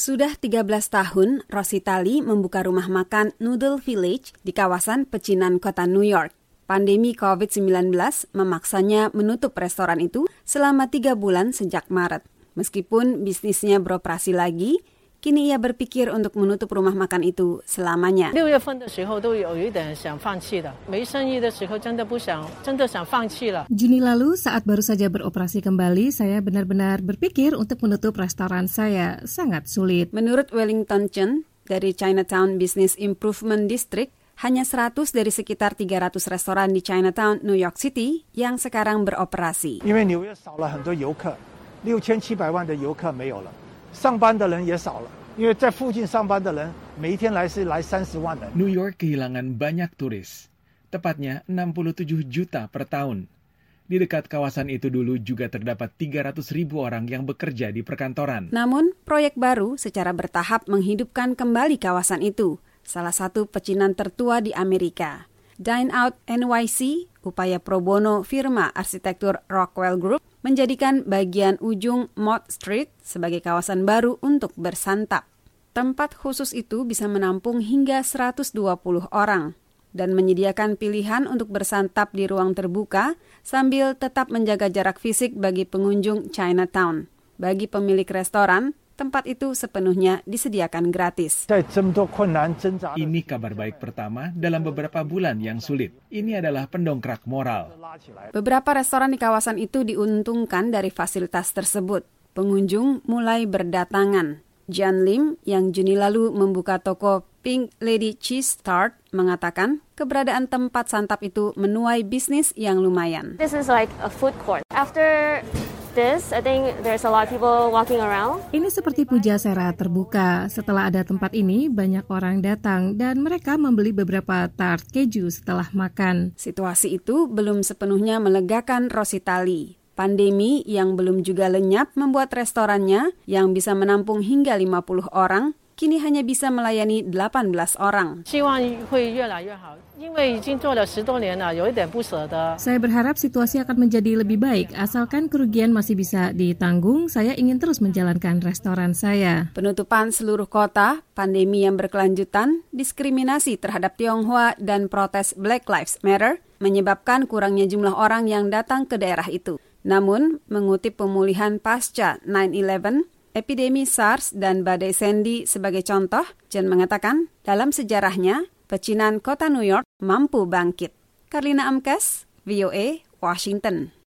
Sudah 13 tahun, Rositali membuka rumah makan Noodle Village di kawasan pecinan kota New York. Pandemi COVID-19 memaksanya menutup restoran itu selama tiga bulan sejak Maret. Meskipun bisnisnya beroperasi lagi, Kini ia berpikir untuk menutup rumah makan itu selamanya. Juni lalu saat baru saja beroperasi kembali, saya benar-benar berpikir untuk menutup restoran saya. Sangat sulit. Menurut Wellington Chen dari Chinatown Business Improvement District, hanya 100 dari sekitar 300 restoran di Chinatown, New York City yang sekarang beroperasi. 上班的人也少了， 因为在附近上班的人每一天来是来三十万人。New York kehilangan banyak turis, tepatnya 67 juta per tahun. Di dekat kawasan itu dulu juga terdapat 300 ribu orang yang bekerja di perkantoran. Namun, proyek baru secara bertahap menghidupkan kembali kawasan itu, salah satu pecinan tertua di Amerika. Dine Out NYC, upaya pro bono firma arsitektur Rockwell Group, menjadikan bagian ujung Mott Street sebagai kawasan baru untuk bersantap. Tempat khusus itu bisa menampung hingga 120 orang dan menyediakan pilihan untuk bersantap di ruang terbuka sambil tetap menjaga jarak fisik bagi pengunjung Chinatown. Bagi pemilik restoran, tempat itu sepenuhnya disediakan gratis. Ini kabar baik pertama dalam beberapa bulan yang sulit. Ini adalah pendongkrak moral. Beberapa restoran di kawasan itu diuntungkan dari fasilitas tersebut. Pengunjung mulai berdatangan. Jan Lim yang Juni lalu membuka toko Pink Lady Cheese Tart mengatakan keberadaan tempat santap itu menuai bisnis yang lumayan. This is like a food court. After this, I think there's a lot of people walking around. Ini seperti pujasera terbuka. Setelah ada tempat ini, banyak orang datang dan mereka membeli beberapa tart keju setelah makan. Situasi itu belum sepenuhnya melegakan Rositali. Pandemi yang belum juga lenyap membuat restorannya yang bisa menampung hingga 50 orang kini hanya bisa melayani 18 orang. Saya berharap situasi akan menjadi lebih baik, asalkan kerugian masih bisa ditanggung, saya ingin terus menjalankan restoran saya. Penutupan seluruh kota, pandemi yang berkelanjutan, diskriminasi terhadap Tionghoa, dan protes Black Lives Matter menyebabkan kurangnya jumlah orang yang datang ke daerah itu. Namun, mengutip pemulihan pasca 9-11, epidemi SARS dan badai Sandy sebagai contoh, Jen mengatakan dalam sejarahnya, pecinan kota New York mampu bangkit. Karlina Amkes, VOA, Washington.